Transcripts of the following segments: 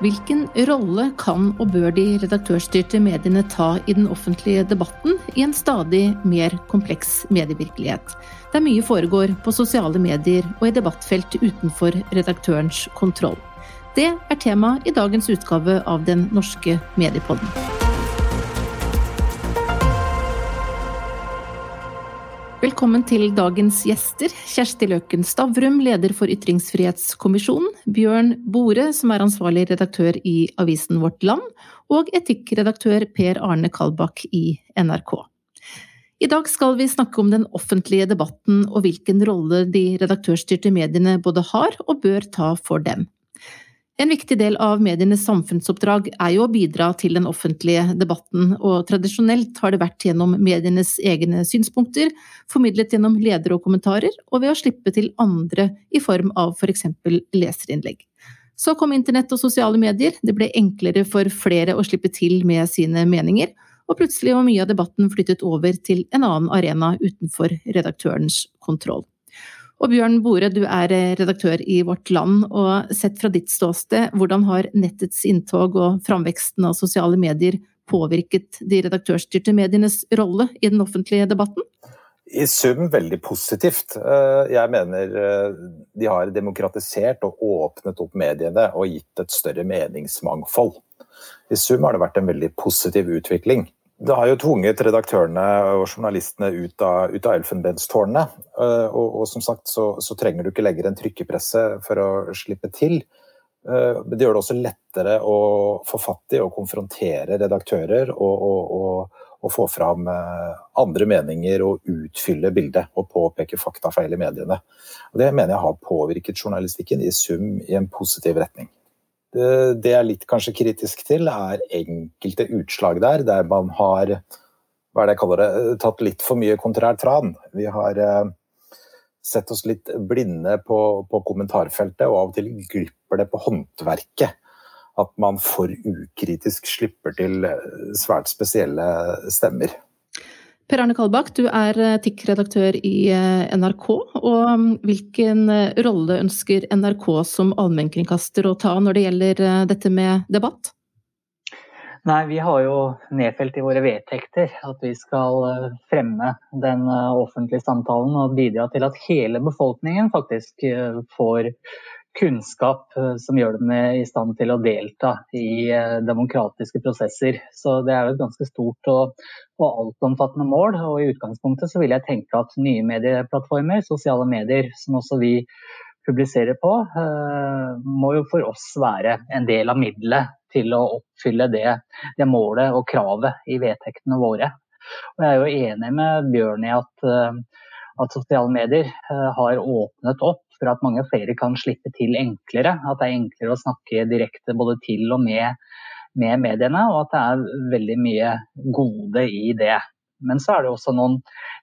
Hvilken rolle kan og bør de redaktørstyrte mediene ta i den offentlige debatten i en stadig mer kompleks medievirkelighet, der mye foregår på sosiale medier og i debattfelt utenfor redaktørens kontroll? Det er tema i dagens utgave av Den norske mediepodden. Velkommen til dagens gjester. Kjersti Løken Stavrum, leder for Ytringsfrihetskommisjonen. Bjørn Bore, som er ansvarlig redaktør i avisen Vårt Land. Og etikkredaktør Per Arne Kalbakk i NRK. I dag skal vi snakke om den offentlige debatten og hvilken rolle de redaktørstyrte mediene både har og bør ta for dem. En viktig del av medienes samfunnsoppdrag er jo å bidra til den offentlige debatten, og tradisjonelt har det vært gjennom medienes egne synspunkter, formidlet gjennom ledere og kommentarer, og ved å slippe til andre i form av for eksempel leserinnlegg. Så kom internett og sosiale medier, det ble enklere for flere å slippe til med sine meninger, og plutselig var mye av debatten flyttet over til en annen arena utenfor redaktørens kontroll. Og Bjørn Bore, du er eh, redaktør i Vårt Land, og sett fra ditt ståsted, hvordan har nettets inntog og framveksten av sosiale medier påvirket de redaktørstyrte medienes rolle i den offentlige debatten? I sum veldig positivt. Eh, jeg mener eh, de har demokratisert og åpnet opp mediene og gitt et større meningsmangfold. I sum har det vært en veldig positiv utvikling. Det har jo tvunget redaktørene og journalistene ut av, ut av elfenbenstårnet. Eh, og, og, som sagt så, så, trenger du ikke lenger en trykkepresse for å slippe til. Eh, det gjør det også lettere å få fatt i og konfrontere redaktører og, og, og få fram eh, andre meninger og utfylle bildet og påpeke faktafeil i mediene. Det mener jeg har påvirket journalistikken i sum i en positiv retning. Det jeg er litt kanskje kritisk til, er enkelte utslag der, der man har hva er det jeg kaller det, tatt litt for mye kontrært tran. Vi har eh, sett oss litt blinde på, på, kommentarfeltet, og av og til glipper det på håndverket. At man for ukritisk slipper til eh, svært spesielle stemmer. Per Arne Kalbakk, du er TIK-redaktør i eh, NRK. og um, Hvilken eh, rolle ønsker NRK som allmennkringkaster å ta når det gjelder eh, dette med debatt? Nei, Vi har jo nedfelt i våre vedtekter at vi skal fremme den offentlige samtalen og bidra til at hele befolkningen faktisk får kunnskap eh, som gjør dem i stand til å delta i eh, demokratiske prosesser. Så det er jo et ganske stort og, og altomfattende mål. Og i utgangspunktet så vil jeg tenke at nye medieplattformer, sosiale medier, som også vi publiserer på, eh, må jo for oss være en del av middelet til å oppfylle det, det målet og kravet i vedtektene våre. Og jeg er jo enig med Bjørn i at, at sosiale medier har åpnet opp for at mange flere kan slippe til enklere. At det er enklere å snakke direkte både til og med, med mediene, og at det er veldig mye gode i det. Men så er det også noen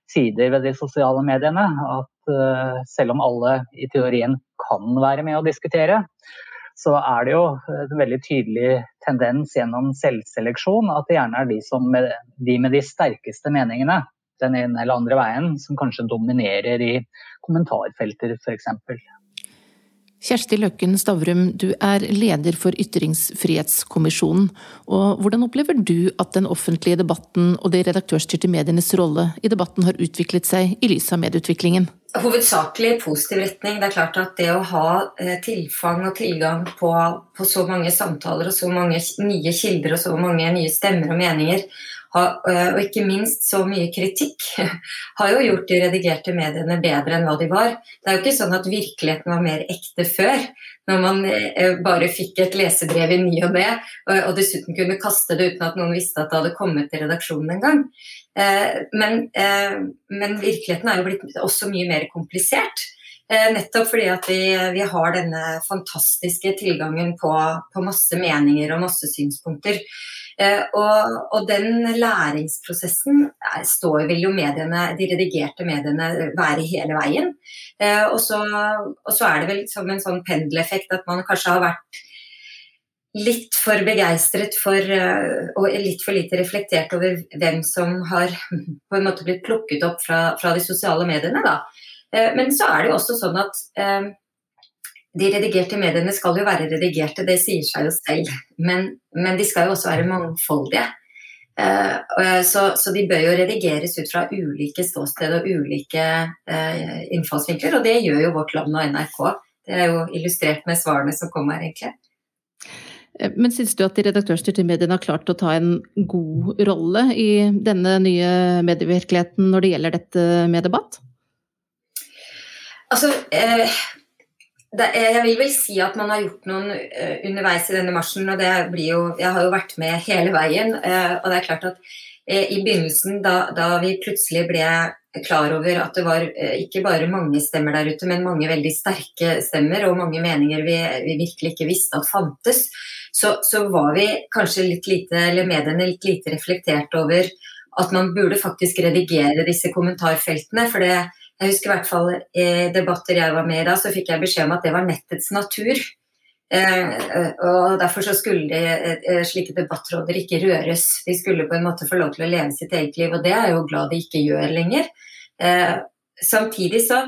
sider ved de sosiale mediene at uh, selv om alle i teorien kan være med å diskutere, så er det jo en veldig tydelig tendens gjennom selvseleksjon at det gjerne er de, med, de med de sterkeste meningene den ene eller andre veien, som kanskje dominerer i kommentarfelter f.eks. Kjersti Løkken Stavrum, du er leder for Ytringsfrihetskommisjonen. og Hvordan opplever du at den offentlige debatten og de redaktørstyrte medienes rolle i debatten har utviklet seg i lys av medieutviklingen? Hovedsakelig i positiv retning. Det er klart at det å ha eh, tilfang og tilgang på, på så mange samtaler og så mange nye kilder og så mange nye stemmer og meninger og ikke minst så mye kritikk, har jo gjort de redigerte mediene bedre enn hva de var. Det er jo ikke sånn at virkeligheten var mer ekte før, når man eh, bare fikk et lesebrev i ny og ne, og dessuten kunne kaste det uten at noen visste at det hadde kommet til redaksjonen en gang. Eh, men, men virkeligheten er jo blitt også mye mer komplisert. Nettopp fordi at vi, vi har denne fantastiske tilgangen på, på masse meninger og masse synspunkter. Eh, og, og, den læringsprosessen står, vil jo mediene, de redigerte mediene være hele veien. Eh, og så, og så er det vel som en sånn pendeleffekt at man kanskje har vært litt for begeistret for eh, og litt for lite reflektert over hvem som har på en måte blitt plukket opp fra, fra de sosiale mediene. Da. Men så er det jo også sånn at de redigerte mediene skal jo være redigerte, det sier seg jo selv. Men, men de skal jo også være mangfoldige. Uh, så, så, de bør jo redigeres ut fra ulike ståsted og ulike uh, innfallsvinkler, og det gjør jo Vårt Land og NRK. Det er jo illustrert med svarene som kom her, egentlig. Eh, men syns du at de redaktørstyrte mediene har klart å ta en god rolle i denne nye medievirkeligheten når det gjelder dette med debatt? Altså, eh, det, jeg vil vel si at man har gjort noen uh, underveis i denne marsjen. og det blir jo, Jeg har jo vært med hele veien. Uh, og det er klart at uh, i begynnelsen, da, da, vi plutselig ble klar over at det var ikke bare mange stemmer der ute, men mange veldig sterke stemmer og mange meninger vi, vi virkelig ikke visste at fantes, så, så, var vi kanskje litt lite, eller mediene litt lite reflektert over at man burde faktisk redigere disse kommentarfeltene. for det jeg husker i hvert fall i debatter jeg var med i da, så fikk jeg beskjed om at det var nettets natur. Eh, og Derfor så skulle de, eh, slike debattråder ikke røres. De skulle på en måte få lov til å leve sitt eget liv, og det er jeg jo glad de ikke gjør lenger. Eh, samtidig så,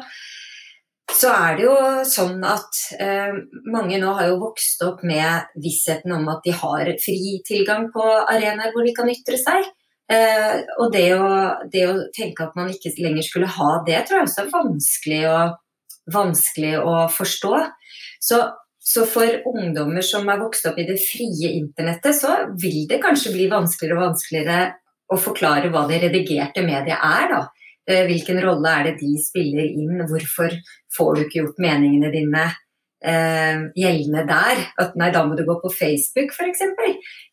så er det jo sånn at eh, mange nå har jo vokst opp med vissheten om at de har fri tilgang på arenaer hvor de kan ytre seg. Eh, og det å, det å, tenke at man ikke lenger skulle ha det, tror jeg også er vanskelig å, vanskelig å forstå. Så, så, for ungdommer som er vokst opp i det frie internettet, så vil det kanskje bli vanskeligere og vanskeligere å forklare hva det redigerte mediet er. da. Eh, hvilken rolle er det de spiller inn? Hvorfor får du ikke gjort meningene dine eh, gjeldende der. At nei, da må du gå på Facebook f.eks.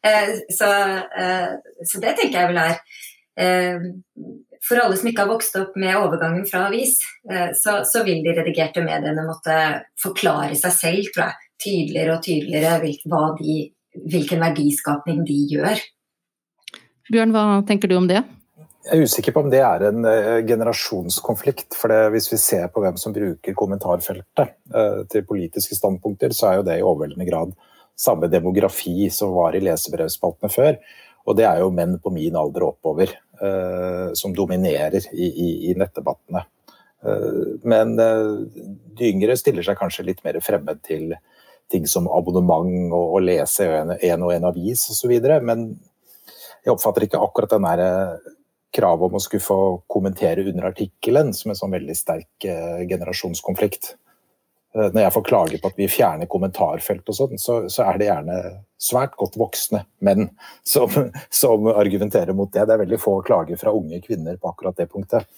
Eh, så, eh, så det tenker jeg vel er eh, For alle som ikke har vokst opp med overgangen fra avis, eh, så, så, vil de redigerte mediene måtte forklare seg selv, tror jeg, tydeligere og tydeligere hvil, de, hvilken verdiskapning de gjør. Bjørn, hva tenker du om det? Jeg er usikker på om det er en uh, generasjonskonflikt. for det, Hvis vi ser på hvem som bruker kommentarfeltet uh, til politiske standpunkter, så er jo det i overveldende grad samme demografi som var i lesebrevspaltene før. Og det er jo menn på min alder og oppover uh, som dominerer i, i, i nettdebattene. men de yngre stiller seg kanskje litt mer fremmed til ting som abonnement og å lese en, en og en avis osv. Men jeg oppfatter ikke akkurat den der kravet om å skulle få kommentere under artikkelen som en sånn veldig sterk eh, generasjonskonflikt. Eh, når jeg får klage på at vi fjerner kommentarfelt og sånn, så, så, er det gjerne svært godt voksne menn som, som, argumenterer mot det. Det er veldig få klager fra unge kvinner på akkurat det punktet.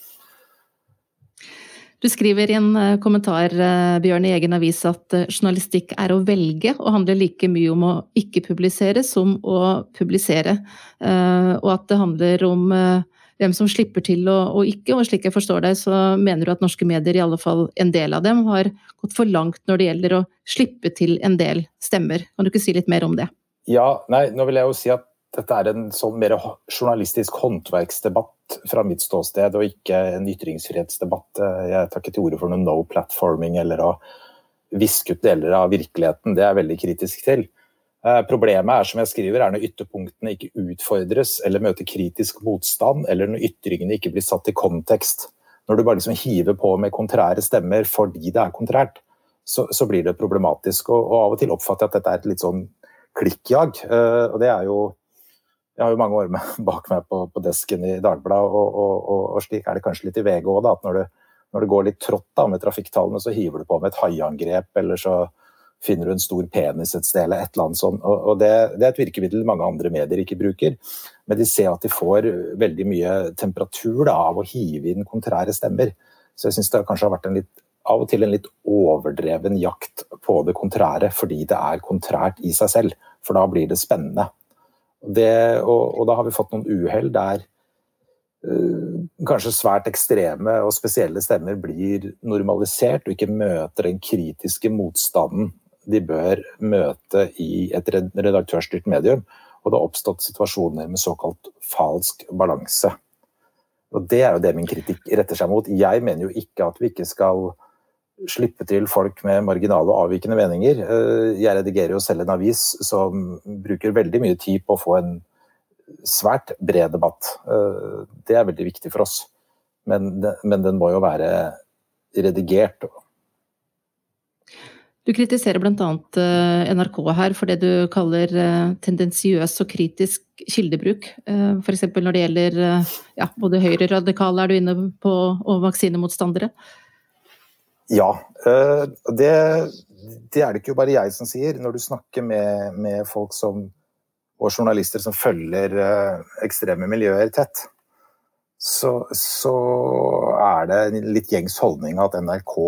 Du skriver i en eh, kommentar Bjørn, i egen avis at journalistikk er å velge, og handler like mye om å ikke publisere som å publisere. Og at det handler om hvem som slipper til og, og, ikke. Og slik jeg forstår deg, så mener du at norske medier, i alle fall en del av dem, har gått for langt når det gjelder å slippe til en del stemmer. Kan du ikke si litt mer om det? Ja, nei, nå vil jeg jo si at dette er en sånn mer journalistisk håndverksdebatt fra mitt ståsted, og ikke en ytringsfrihetsdebatt. Jeg tar ikke til orde for noe no platforming eller å viske ut deler av virkeligheten. Det er jeg veldig kritisk til. Eh, problemet er som jeg skriver, er når ytterpunktene ikke utfordres eller møter kritisk motstand, eller når ytringene ikke blir satt i kontekst. Når du bare liksom hiver på med kontrære stemmer fordi det er kontrært, så, så blir det problematisk. Og, og, av og til oppfatter jeg at dette er et litt sånn klikkjag. Uh, og det er jo Jeg har jo mange år med, bak meg på, på desken i Dagbladet, og, og, og, slik er det kanskje litt i VG òg, at når det, når det, går litt trått da, med trafikktallene, så hiver du på med et haiangrep, eller så finner du en stor penis et sted, eller et eller annet sånt. Og det, det, er et virkemiddel mange andre medier ikke bruker. Men de ser at de får veldig mye temperatur da, av å hive inn kontrære stemmer. Så jeg syns det kanskje har vært en litt, av og til en litt overdreven jakt på det kontrære, fordi det er kontrært i seg selv. For da blir det spennende. Det, og, og, da har vi fått noen uhell der uh, kanskje svært ekstreme og spesielle stemmer blir normalisert og ikke møter den kritiske motstanden de bør møte i et redaktørstyrt medium. Og det har oppstått situasjoner med såkalt falsk balanse. Og Det er jo det min kritikk retter seg mot. Jeg mener jo ikke at vi ikke skal slippe til folk med marginale og avvikende meninger. Eh, jeg redigerer jo selv en avis som bruker veldig mye tid på å få en svært bred debatt. Eh, det er veldig viktig for oss. Men, men den må jo være redigert Du kritiserer bl.a. Eh, NRK her for det du kaller eh, tendensiøs og kritisk kildebruk. F.eks. når det gjelder ja, både høyreradikale er du inne på, og vaksinemotstandere. Ja, det, det, er det ikke bare jeg som sier. Når du snakker med, med folk som, og journalister som følger ekstreme miljøer tett, så, så, er det en litt gjengs holdning at NRK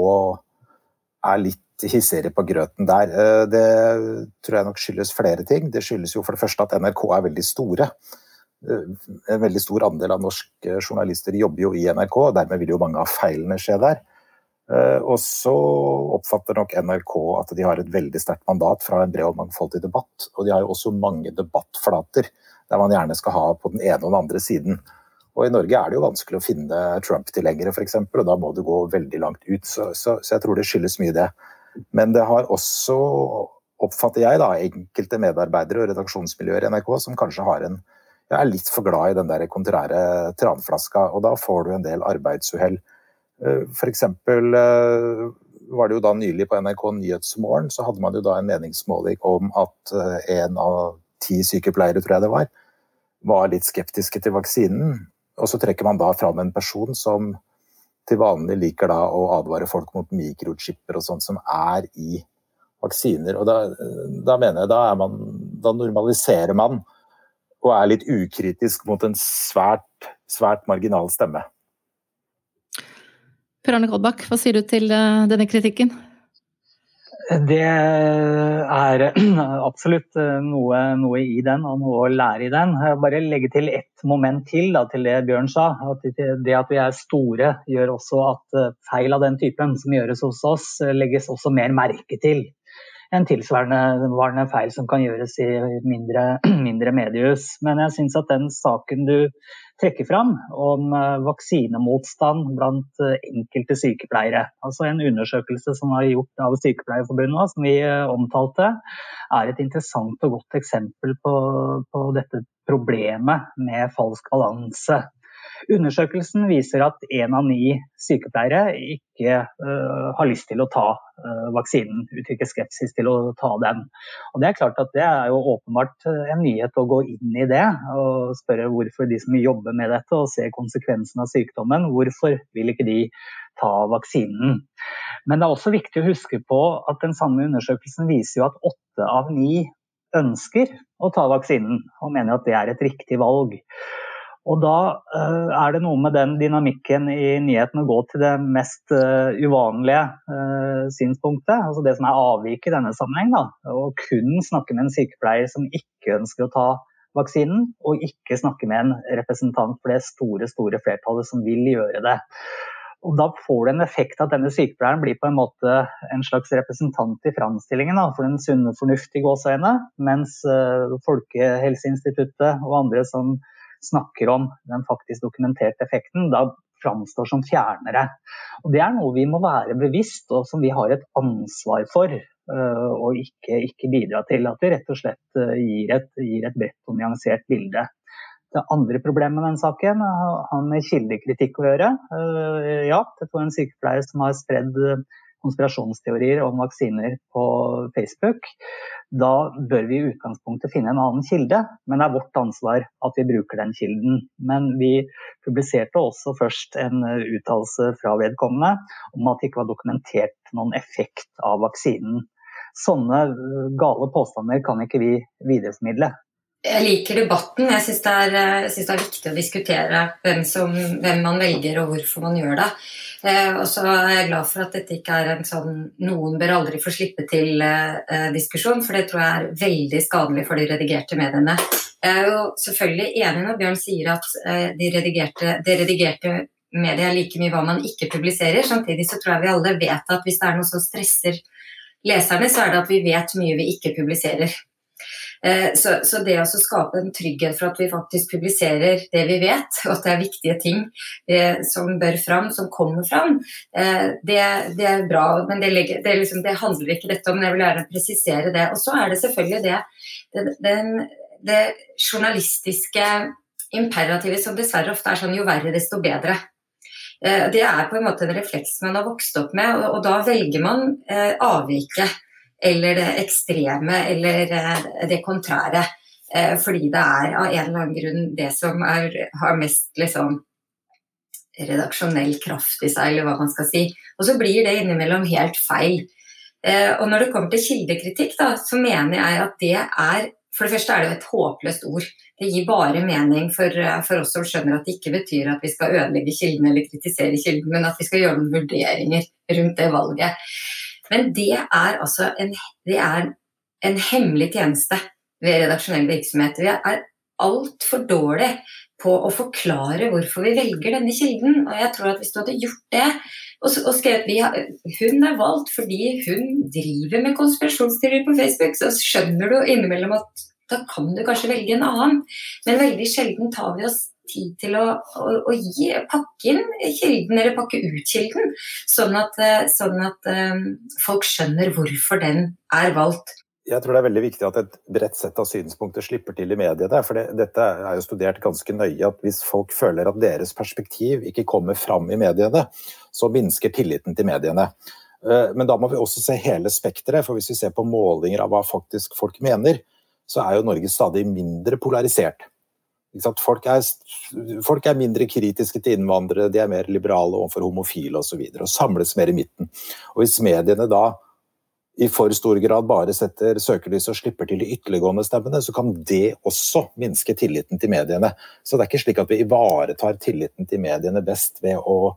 er litt hissigere på grøten der. Eh, det tror jeg nok skyldes flere ting. Det skyldes jo for det første at NRK er veldig store. Eh, en veldig stor andel av norske journalister jobber jo i NRK, og dermed vil jo mange av feilene skje der. Eh, og så oppfatter nok NRK at de har et veldig sterkt mandat fra en bred og mangfoldig debatt. Og de har jo også mange debattflater der man gjerne skal ha på den ene og den andre siden. Og I Norge er det jo vanskelig å finne Trump-tilhengere, f.eks., og da må du gå veldig langt ut. Så, så, så, jeg tror det skyldes mye det. Men det har også, oppfatter jeg, da, enkelte medarbeidere og redaksjonsmiljøer i NRK som kanskje har en jeg er litt for glad i den der kontrære tranflaska, og da får du en del arbeidsuhell. For f.eks. Eh, var det jo da nylig på NRK Nyhetsmorgen, så hadde man jo da en meningsmåling om at eh, en av ti sykepleiere, tror jeg det var, var litt skeptiske til vaksinen. Og så trekker man da fram en person som til vanlig liker da å advare folk mot mikrochipper og sånt som er i vaksiner. Og da, da mener jeg da, man, da normaliserer man og er litt ukritisk mot en svært, svært marginal stemme. Per Arne Kolbakk, hva sier du til eh, denne kritikken? Det er absolutt eh, noe, noe, i den og noe å lære i den. Jeg bare legge til ett moment til da, til det Bjørn sa. At det at vi er store gjør også at eh, feil av den typen som gjøres hos oss, eh, legges også mer merke til enn tilsvarende feil som kan gjøres i mindre, mindre mediehus. Men jeg syns at den saken du trekker fram om eh, vaksinemotstand blant eh, enkelte sykepleiere, altså en undersøkelse som er gjort av Sykepleierforbundet, som vi eh, omtalte, er et interessant og godt eksempel på, på dette problemet med falsk balanse. Undersøkelsen viser at én av ni sykepleiere ikke uh, har lyst til å ta uh, vaksinen, uttrykker skepsis til å ta den. Og Det er klart at det er jo åpenbart øh, en nyhet å gå inn i det og spørre hvorfor de som jobber med dette og ser konsekvensen av sykdommen, hvorfor vil ikke de ta vaksinen. Men det er også viktig å huske på at den samme undersøkelsen viser jo at åtte av ni ønsker å ta vaksinen og mener at det er et riktig valg. Og da uh, er det noe med den dynamikken i nyheten å gå til det mest uh, uvanlige uh, synspunktet, altså det som er avviket i denne sammenheng. Da. Og kun snakke med en sykepleier som ikke ønsker å ta vaksinen, og ikke snakke med en representant for det store, store flertallet som vil gjøre det. Og Da får det en effekt at denne sykepleieren blir på en måte en slags representant i framstillingen da, for den sunne fornuft i gåseøynene, mens Folkehelseinstituttet og andre som snakker om den faktisk dokumenterte effekten, da framstår som fjernere. Og Det er noe vi må være bevisst, og som vi har et ansvar for. Og ikke, ikke bidra til at vi rett og slett øh, gir et, gir et bredt og nyansert bilde. Det andre problemet med den saken har med kildekritikk å gjøre. Øh, ja, det var en sykepleier som har spredd konspirasjonsteorier om vaksiner på Facebook, da bør vi i utgangspunktet finne en annen kilde. Men det er vårt ansvar at vi bruker den kilden. Men vi publiserte også først en uttalelse fra vedkommende om at det ikke var dokumentert noen effekt av vaksinen. Sånne gale påstander kan ikke vi videreformidle. Jeg liker debatten. Jeg syns det, det, er viktig å diskutere hvem, som, hvem, man velger og hvorfor man gjør det. Eh, og så er jeg glad for at dette ikke er en sånn 'noen bør aldri få slippe til'-diskusjon, eh, for det tror jeg er veldig skadelig for de redigerte mediene. Jeg er jo selvfølgelig enig når Bjørn sier at eh, de redigerte, de redigerte mediet er like mye hva man ikke publiserer. Samtidig så tror jeg vi alle vet at hvis det er noe som stresser leserne, så er det at vi vet mye vi ikke publiserer. Eh, så, så, det å skape en trygghet for at vi faktisk publiserer det vi vet, og at det er viktige ting eh, som bør fram, som kommer fram, eh, det, det er bra. Men det, det, liksom, det, handler ikke dette om, men jeg vil gjerne presisere det. Og så er det selvfølgelig det, den, det journalistiske imperativet som dessverre ofte er sånn jo verre, desto bedre. Det er på en måte en refleks man har vokst opp med, og, da velger man avviket. Eller det ekstreme eller det kontrære. Fordi det er av en eller annen grunn det som er, har mest liksom, redaksjonell kraft i seg, eller hva man skal si. Og så blir det innimellom helt feil. Og når det kommer til kildekritikk, da, så mener jeg at det er For det første er det jo et håpløst ord. Det gir bare mening for, for, oss som skjønner at det ikke betyr at vi skal ødelegge kilden eller kritisere kilden, men at vi skal gjøre noen vurderinger rundt det valget. Men det er altså en, er en hemmelig tjeneste ved redaksjonell virksomhet. Vi er altfor dårlig på å forklare hvorfor vi velger denne kilden. Og jeg tror at hvis du hadde gjort det og, og skrevet vi, hun er valgt fordi hun driver med konspirasjonsteorier på Facebook, så skjønner du innimellom at da kan du kanskje velge en annen. Men veldig sjelden tar vi oss tid til å, å, å gi, pakke inn kilden, eller pakke ut kilden, sånn at, eh, sånn at um, folk skjønner hvorfor den er valgt. Jeg tror det er veldig viktig at et bredt sett av synspunkter slipper til i mediene. For det, dette er jo studert ganske nøye at hvis folk føler at deres perspektiv ikke kommer fram i mediene, så minsker tilliten til mediene. Eh, men da må vi også se hele spekteret, for hvis vi ser på målinger av hva faktisk folk mener, så er jo Norge stadig mindre polarisert. Folk er, folk er, mindre kritiske til innvandrere, de er mer liberale overfor homofile osv. Og, så og samles mer i midten. Og Hvis mediene da i for stor grad bare setter søkelys og slipper til de ytterliggående stemmene, så kan det også minske tilliten til mediene. Så det er ikke slik at vi ivaretar tilliten til mediene best ved å,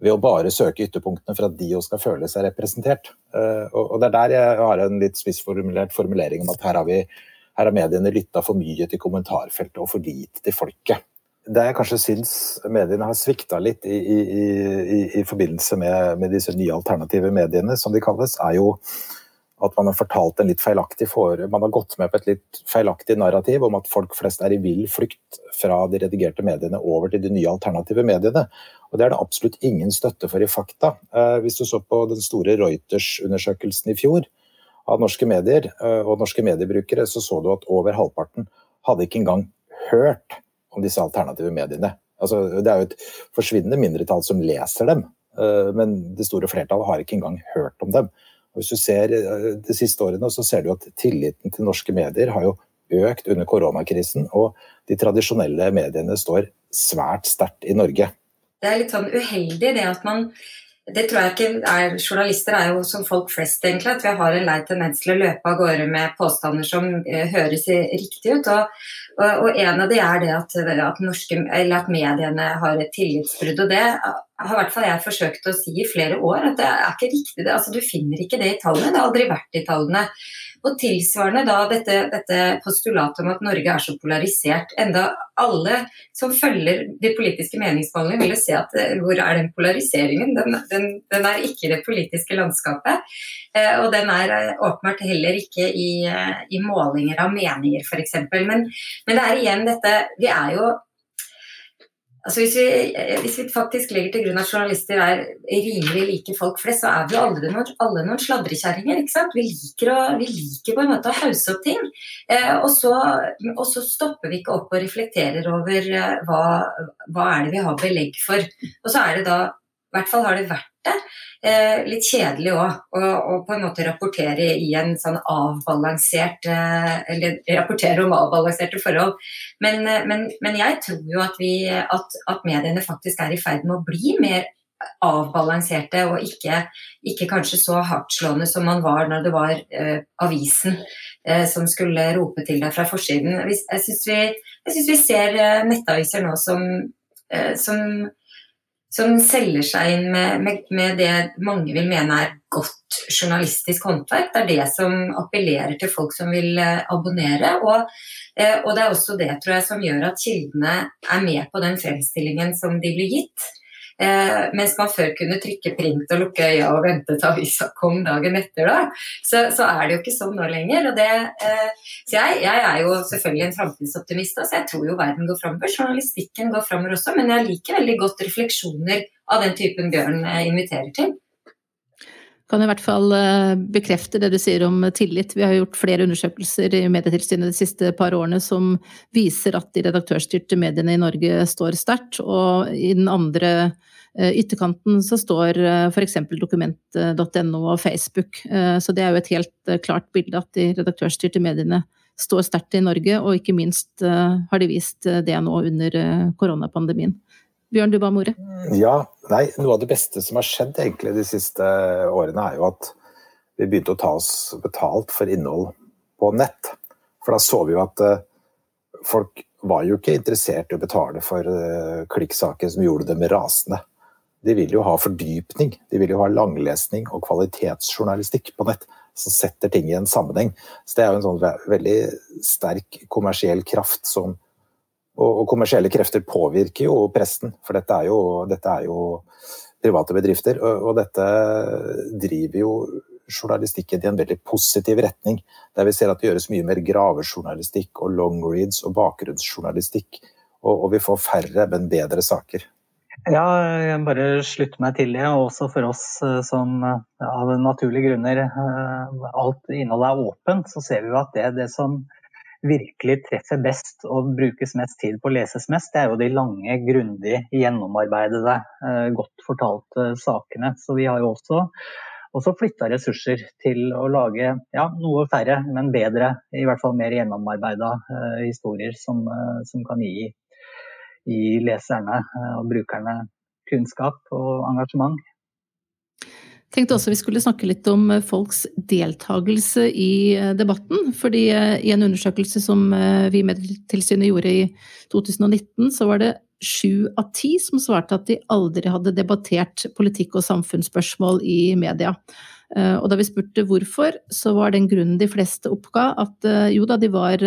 ved å bare søke ytterpunktene for at de også skal føle seg representert. Eh, og Det er der jeg har en litt spissformulert formulering om at her har vi her har mediene lytta for mye til kommentarfeltet og for lite til folket. Det jeg kanskje syns mediene har svikta litt i, i, i, i forbindelse med, med, disse nye alternative mediene, som de kalles, er jo at man har fortalt en litt feilaktig for, Man har gått med på et litt feilaktig narrativ om at folk flest er i vill flukt fra de redigerte mediene over til de nye alternative mediene. Og Det er det absolutt ingen støtte for i fakta. Eh, hvis du så på den store Reuters-undersøkelsen i fjor, av norske medier eh, og norske mediebrukere, så så du at over halvparten hadde ikke engang hørt om disse alternative mediene. Altså, det er jo et forsvinnende mindretall som leser dem, eh, men det store flertallet har ikke engang hørt om dem. Hvis du ser eh, De siste årene så ser du at tilliten til norske medier har jo økt under koronakrisen, og de tradisjonelle mediene står svært sterkt i Norge. Det er litt sånn uheldig det at man det tror jeg ikke er Journalister er jo som folk flest, egentlig. At vi har en lei tendens til å løpe av gårde med påstander som uh, høres riktig ut. Og, og, og, en av de er det at, at, norske, at mediene har et tillitsbrudd. Og det har i hvert fall jeg forsøkt å si i flere år, at det er ikke riktig. Det, altså, du finner ikke det i tallene. Det har aldri vært i tallene. Og tilsvarende da dette, dette postulatet om at Norge er så polarisert. Enda alle som følger de politiske meningsmålingene, jo se at eh, hvor er den polariseringen? Den, den, den er ikke i det politiske landskapet. Eh, og den er eh, åpenbart heller ikke i, i målinger av meninger, f.eks. Men, men det er igjen dette Vi er jo Altså hvis, vi, hvis, vi, faktisk legger til grunn at journalister er rimelig like folk flest, så er vi alle noen, alle noen sladrekjerringer. Vi, liker vi liker på en måte å hause opp ting. Eh, og, så, og, så, stopper vi ikke opp og reflekterer over eh, hva, hva er det vi har belegg for. Og så er det da i hvert fall har det vært. Eh, litt kjedelig òg, å på en måte rapportere i en sånn avbalansert eh, Eller rapportere om avbalanserte forhold. Men, eh, men, men jeg tror jo at, vi, at, at, mediene faktisk er i ferd med å bli mer avbalanserte og ikke, ikke kanskje så hardtslående som man var når det var eh, avisen eh, som skulle rope til deg fra forsiden. Jeg syns vi, vi, ser nettaviser nå som, som som selger seg inn med, med, med, det mange vil mene er godt journalistisk håndverk. Det er det som appellerer til folk som vil eh, abonnere. Og, eh, og det er også det tror jeg, som gjør at kildene er med på den fremstillingen som de blir gitt. Eh, mens man før kunne trykke print og lukke øya og vente til avisa kom dagen etter, da, så, så, er det jo ikke sånn nå lenger. Det, eh, så jeg, jeg, er jo selvfølgelig en framtidsoptimist, så jeg tror jo verden går framover. Journalistikken går framover også, men jeg liker veldig godt refleksjoner av den typen Bjørn eh, inviterer til. Kan i hvert fall eh, bekrefte det du sier om tillit. Vi har gjort flere undersøkelser i Medietilsynet de siste par årene som viser at de redaktørstyrte mediene i Norge står sterkt. Og i den andre eh, ytterkanten så står eh, f.eks. dokument.no og Facebook. Så det er jo et helt klart bilde at de redaktørstyrte mediene står sterkt i Norge, og ikke minst har de vist det nå under koronapandemien. Bjørn Dubba More? Ja, nei, Noe av det beste som har skjedd egentlig de siste årene, er jo at vi begynte å ta oss betalt for innhold på nett. For da så vi jo at uh, folk var jo ikke interessert i å betale for uh, klikksaker som gjorde dem rasende. De vil jo ha fordypning, de vil jo ha langlesning og kvalitetsjournalistikk på nett som setter ting i en sammenheng. Så det er jo en sånn veldig sterk kommersiell kraft som og, kommersielle krefter påvirker jo presten, for dette er jo, dette er jo private bedrifter. Og, dette driver jo journalistikken i en veldig positiv retning. Der vi ser at det gjøres mye mer gravejournalistikk og long reads og bakgrunnsjournalistikk. Og, og vi får færre, men bedre saker. Ja, jeg bare slutter meg til det. Og også for oss eh, som eh, av naturlige grunner eh, alt innholdet er åpent, så ser vi jo at det, det som virkelig treffer best og brukes mest tid på å leses mest, det er jo de lange, grundig gjennomarbeidede, eh, godt fortalte sakene. Så vi har jo også, også flytta ressurser til å lage ja, noe færre, men bedre, i hvert fall mer gjennomarbeida uh, historier som, som, kan gi, gi leserne og brukerne kunnskap og engasjement tenkte også vi skulle snakke litt om eh, folks deltakelse i eh, debatten. fordi eh, i en undersøkelse som vi i Medietilsynet gjorde i 2019, så var det sju av ti som svarte at de aldri hadde debattert politikk og samfunnsspørsmål i media. Og da vi spurte hvorfor, så var den grunnen de fleste oppga at jo da, de var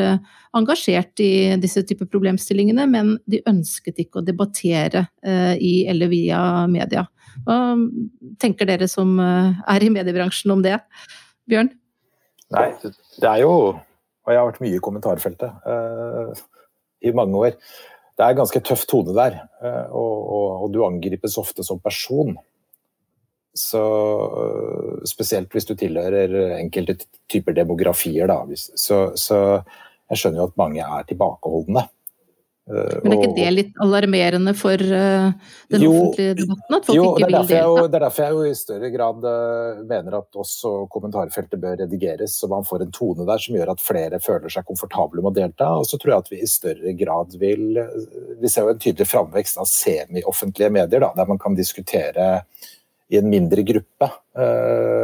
engasjert i disse typer problemstillingene, men de ønsket ikke å debattere i eller via media. Hva tenker dere som eh, er i mediebransjen om det? Bjørn? Nei, det er jo Og jeg har vært mye i kommentarfeltet uh, i mange år. Det er ganske tøff tone der, uh, og, og, og, du angripes ofte som person. Så uh, Spesielt hvis du tilhører enkelte typer demografier, da. Så, så jeg skjønner jo at mange er tilbakeholdne. Eh, Men er ikke det litt alarmerende for uh, den offentlige debatten? At folk jo, ikke vil delta? Jo, det er derfor jeg jo i større grad uh, mener at også kommentarfeltet bør redigeres, så man får en tone der som gjør at flere føler seg komfortable med å delta. Og så tror jeg at vi i større grad vil Vi ser jo en tydelig framvekst av semioffentlige medier, da, der man kan diskutere i en mindre gruppe,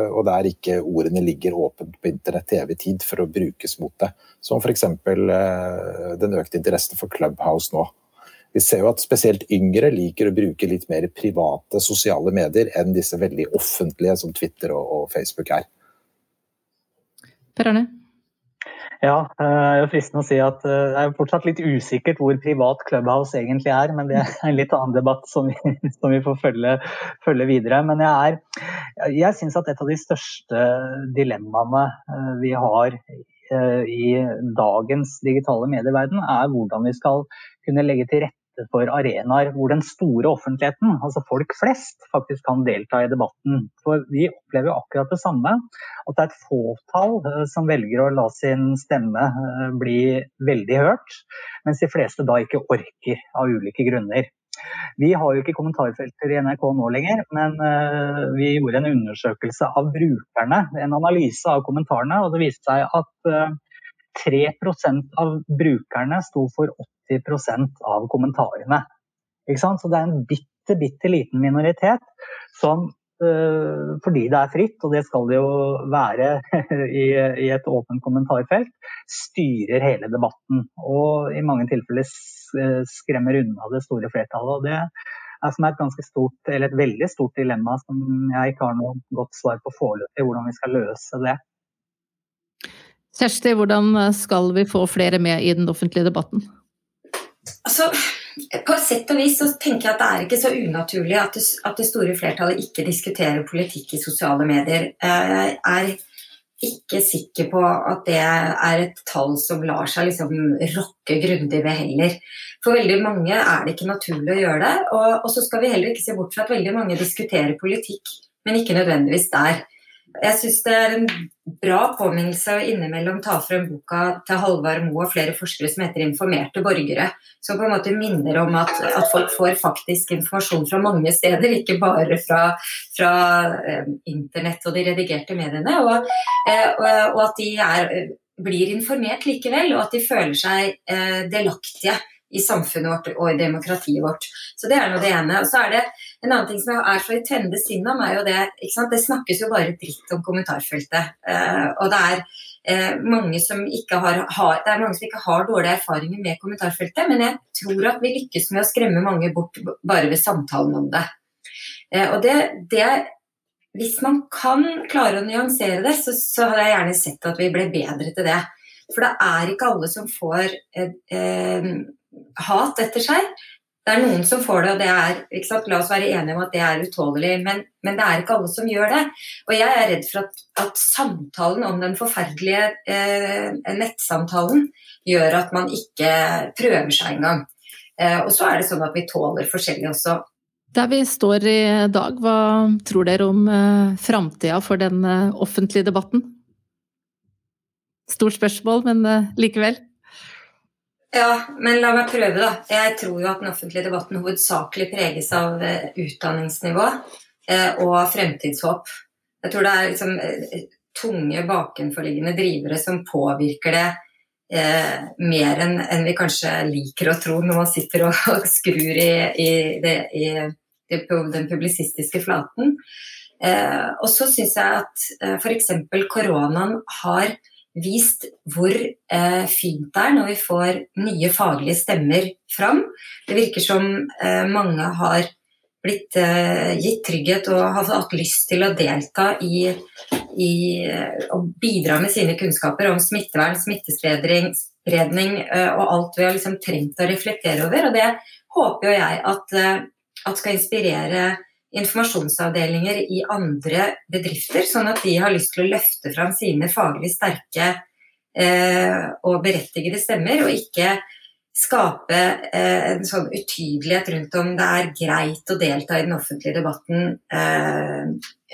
og der ikke ordene ligger åpent på internett til evig tid for å brukes mot det. Som f.eks. Eh, den økte interessen for Clubhouse nå. Vi ser jo at spesielt yngre liker å bruke litt mer private sosiale medier enn disse veldig offentlige som Twitter og Facebook er. Per Arne? Ja, det er fristende å si at eh, det er fortsatt litt usikkert hvor privat Clubhouse egentlig er, men det er en litt annen debatt som vi, som vi får følge, følge, videre. Men jeg, er, jeg syns at et av de største dilemmaene eh, vi har Eh, i dagens digitale medieverden, er hvordan vi skal kunne legge til rette for arenaer hvor den store offentligheten, altså folk flest, faktisk kan delta i debatten. For vi opplever akkurat det samme. At det er et fåtall eh, som velger å la sin stemme eh, bli veldig hørt, mens de fleste da ikke orker av ulike grunner. Vi har jo ikke kommentarfelter i NRK nå lenger, men uh, vi gjorde en undersøkelse av brukerne, en analyse av kommentarene, og det viste seg at uh, eh, 3% av brukerne sto for 80% av kommentarene. Så det er en bitte, bitte liten minoritet som uh, fordi det er fritt, og det skal det jo være i, et åpent kommentarfelt, styrer hele debatten. Og i mange tilfeller Eh, skremmer unna det store flertallet. og Det er som et ganske stort, eller et veldig stort dilemma som jeg ikke har noe godt svar på foreløpig, hvordan vi skal løse det. Kjersti, hvordan skal vi få flere med i den offentlige debatten? Altså, på et sett og vis så tenker jeg at det er ikke så unaturlig at det, at det store flertallet ikke diskuterer politikk i sosiale medier. Jeg er ikke sikker på at det er et tall som lar seg liksom rokke grundig ved heller. For veldig mange er det ikke naturlig å gjøre det. Og, og, så skal vi heller ikke se bort fra at veldig mange diskuterer politikk, men ikke nødvendigvis der. Jeg syns det er en bra påminnelse å innimellom ta frem boka til Halvard Moe og flere forskere som heter 'Informerte borgere', som på en måte minner om at, at folk får faktisk informasjon fra mange steder, ikke bare fra, fra eh, internett og de redigerte mediene. Og, eh, og, at de er, blir informert likevel, og at de føler seg eh, delaktige i samfunnet vårt og i demokratiet vårt. Så Det er nå det ene. Og så er det En annen ting som er så i tende sinn om, er jo det Det snakkes jo bare dritt om kommentarfeltet. Uh, og det er uh, mange som ikke har, har, det er mange som ikke har dårlige erfaringer med kommentarfeltet, men jeg tror at vi lykkes med å skremme mange bort bare ved samtalen om det. Uh, og det, det hvis man kan klare å nyansere det, så, så hadde jeg gjerne sett at vi ble bedre til det. For det er ikke alle som får eh, eh, hat etter seg. Det er noen som får det, og det er La oss være enige om at det er utålelig, men, men, det er ikke alle som gjør det. Og jeg er redd for at, at samtalen om den forferdelige eh, nettsamtalen gjør at man ikke prøver seg engang. Eh, og så er det sånn at vi tåler forskjellig også. Der vi står i dag, hva tror dere om eh, framtida for den eh, offentlige debatten? Stort spørsmål, men eh, likevel. Ja, men la meg prøve, da. Jeg tror jo at den offentlige debatten hovedsakelig preges av eh, utdanningsnivå eh, og fremtidshåp. Jeg tror det er liksom eh, tunge bakenforliggende drivere som påvirker det eh, mer enn en vi kanskje liker å tro når man sitter og, og skrur i, i, det, i, i, den publisistiske flaten. Eh, og så syns jeg at eh, f.eks. koronaen har vist hvor eh, fint det er når vi får nye faglige stemmer fram. Det virker som eh, mange har blitt eh, gitt trygghet og har hatt lyst til å delta i, i å eh, bidra med sine kunnskaper om smittevern, smittespredning eh, og alt vi har liksom trengt å reflektere over. Og det håper jo jeg at, eh, at skal inspirere informasjonsavdelinger i andre bedrifter, sånn at de har lyst til å løfte fram sine faglig sterke eh, og berettigede stemmer, og ikke skape eh, en sånn utydelighet rundt om det er greit å delta i den offentlige debatten. Eh,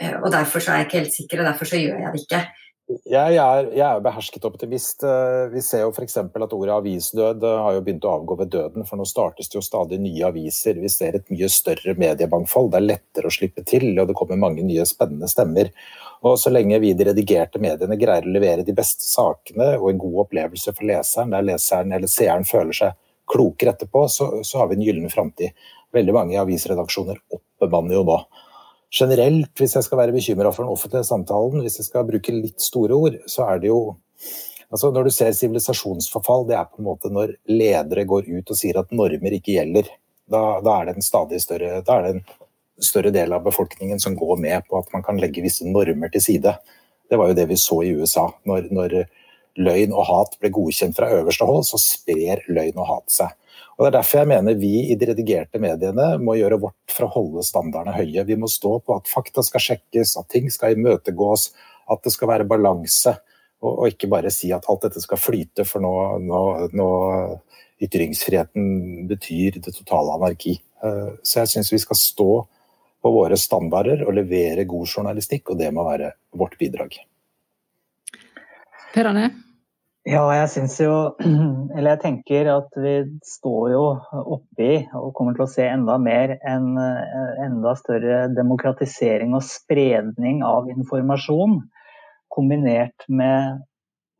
eh og derfor så er jeg ikke helt sikker, og derfor så gjør jeg det ikke. Jeg er, jeg er behersket optimist. Eh, vi ser jo f.eks. at ordet avisdød eh, har jo begynt å avgå ved døden, for nå startes det jo stadig nye aviser. Vi ser et mye større mediemangfold. Det er lettere å slippe til, og det kommer mange nye spennende stemmer. Og Så lenge vi i de redigerte mediene greier å levere de beste sakene og en god opplevelse for leseren, der leseren eller seeren føler seg klokere etterpå, så, så har vi en gyllen framtid. Veldig mange avisredaksjoner oppbemanner jo nå generelt, hvis jeg skal være bekymra for den offentlige samtalen, hvis jeg skal bruke litt store ord, så er det jo altså Når du ser sivilisasjonsforfall, det er på en måte når ledere går ut og sier at normer ikke gjelder. Da, da er det en stadig større da er det en større del av befolkningen som går med på at man kan legge visse normer til side. Det var jo det vi så i USA. Når, når løgn og hat ble godkjent fra øverste hold, så sprer løgn og hat seg. Og Det er derfor jeg mener vi i de redigerte mediene må gjøre vårt for å holde standardene høye. Vi må stå på at fakta skal sjekkes, at ting skal imøtegås, at det skal være balanse. Og, og ikke bare si at alt dette skal flyte, for nå, nå, nå ytringsfriheten betyr det totale anarki. Eh, så jeg syns vi skal stå på våre standarder og levere god journalistikk, og det må være vårt bidrag. Per Arne? Ja, jeg syns jo Eller jeg tenker at vi står jo oppi og kommer til å se enda mer en eh, enda større demokratisering og spredning av informasjon. Kombinert med,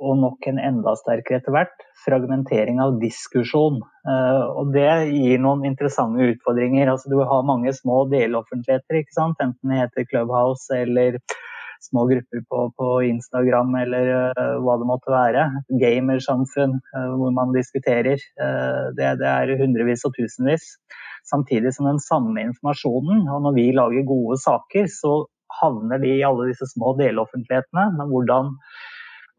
og nok en enda sterkere etter hvert, fragmentering av diskusjon. Eh, og det gir noen interessante utfordringer. Altså, du har mange små deloffentligheter, ikke sant? enten det heter Clubhouse eller små grupper på, på Instagram eller uh, hva det måtte være. Gamersamfunn uh, hvor man diskuterer. Uh, det, det, er hundrevis og tusenvis. Samtidig som den samme informasjonen, og når vi lager gode saker, så havner de i alle disse små deloffentlighetene. Men hvordan,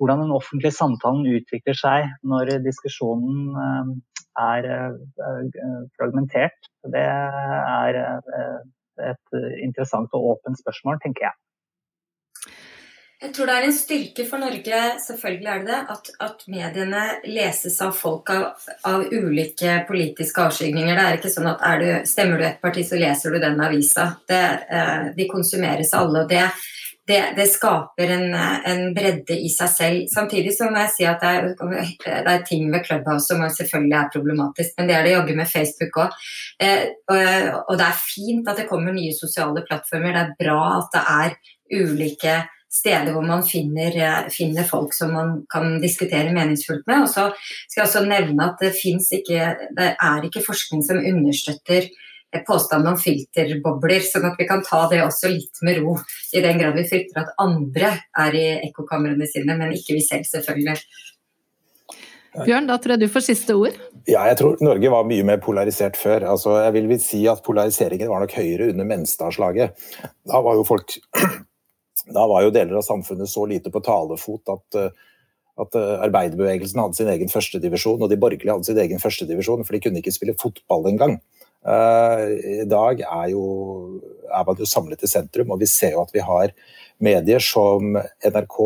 hvordan den offentlige samtalen utvikler seg når diskusjonen er fragmentert, det er et interessant og åpent spørsmål, tenker jeg. Jeg tror det er en styrke for Norge, selvfølgelig er det det, at, at mediene leses av folk av, av, ulike politiske avskygninger. Det er ikke sånn at du, stemmer du et parti, så leser du den avisa. Det, eh, de konsumeres alle. og det, det, det skaper en, en, bredde i seg selv. Samtidig så må jeg si at det er, det er ting ved Clubhouse som selvfølgelig er problematisk, men det er det jaggu med Facebook òg. Eh, og, og det er fint at det kommer nye sosiale plattformer. Det er bra at det er ulike steder hvor man finner, eh, finner, folk som man kan diskutere meningsfullt med. Og så skal jeg også nevne at det, ikke, det er ikke forskning som understøtter påstanden om filterbobler, sånn at vi kan ta det også litt med ro. I den grad vi frykter at andre er i ekkokamrene sine, men ikke vi selv, selvfølgelig. Bjørn, da tror jeg du får siste ord. Ja, jeg tror Norge var mye mer polarisert før. Altså, jeg vil si at Polariseringen var nok høyere under Menstadslaget. Da var jo folk da var jo deler av samfunnet så lite på talefot at, eh, at eh, arbeiderbevegelsen hadde sin egen førstedivisjon, og de borgerlige hadde sin egen førstedivisjon, for de kunne ikke spille fotball engang. Uh, I dag er, jo, er man jo samlet i sentrum, og vi ser jo at vi har medier som NRK,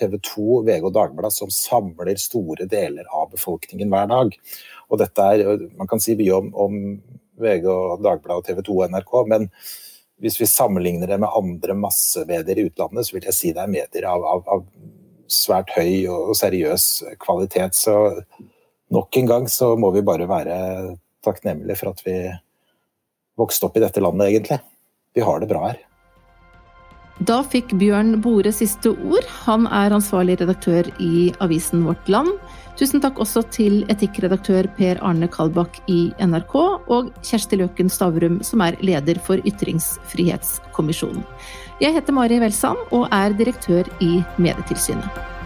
TV 2, VG og Dagbladet som samler store deler av befolkningen hver dag. Og dette er, Man kan si mye om, om VG og Dagbladet og TV 2 og NRK, men hvis vi sammenligner det med andre massemedier i utlandet, så vil jeg si det er medier av, av, av svært høy og seriøs kvalitet. Så nok en gang så må vi bare være takknemlige for at vi vokste opp i dette landet, egentlig. Vi har det bra her. Da fikk Bjørn Bore siste ord. Han er ansvarlig redaktør i avisen Vårt Land. Tusen takk også til etikkredaktør Per Arne Kalbakk i NRK, og Kjersti Løken Stavrum, som er leder for Ytringsfrihetskommisjonen. Jeg heter Mari Welsand og er direktør i Medietilsynet.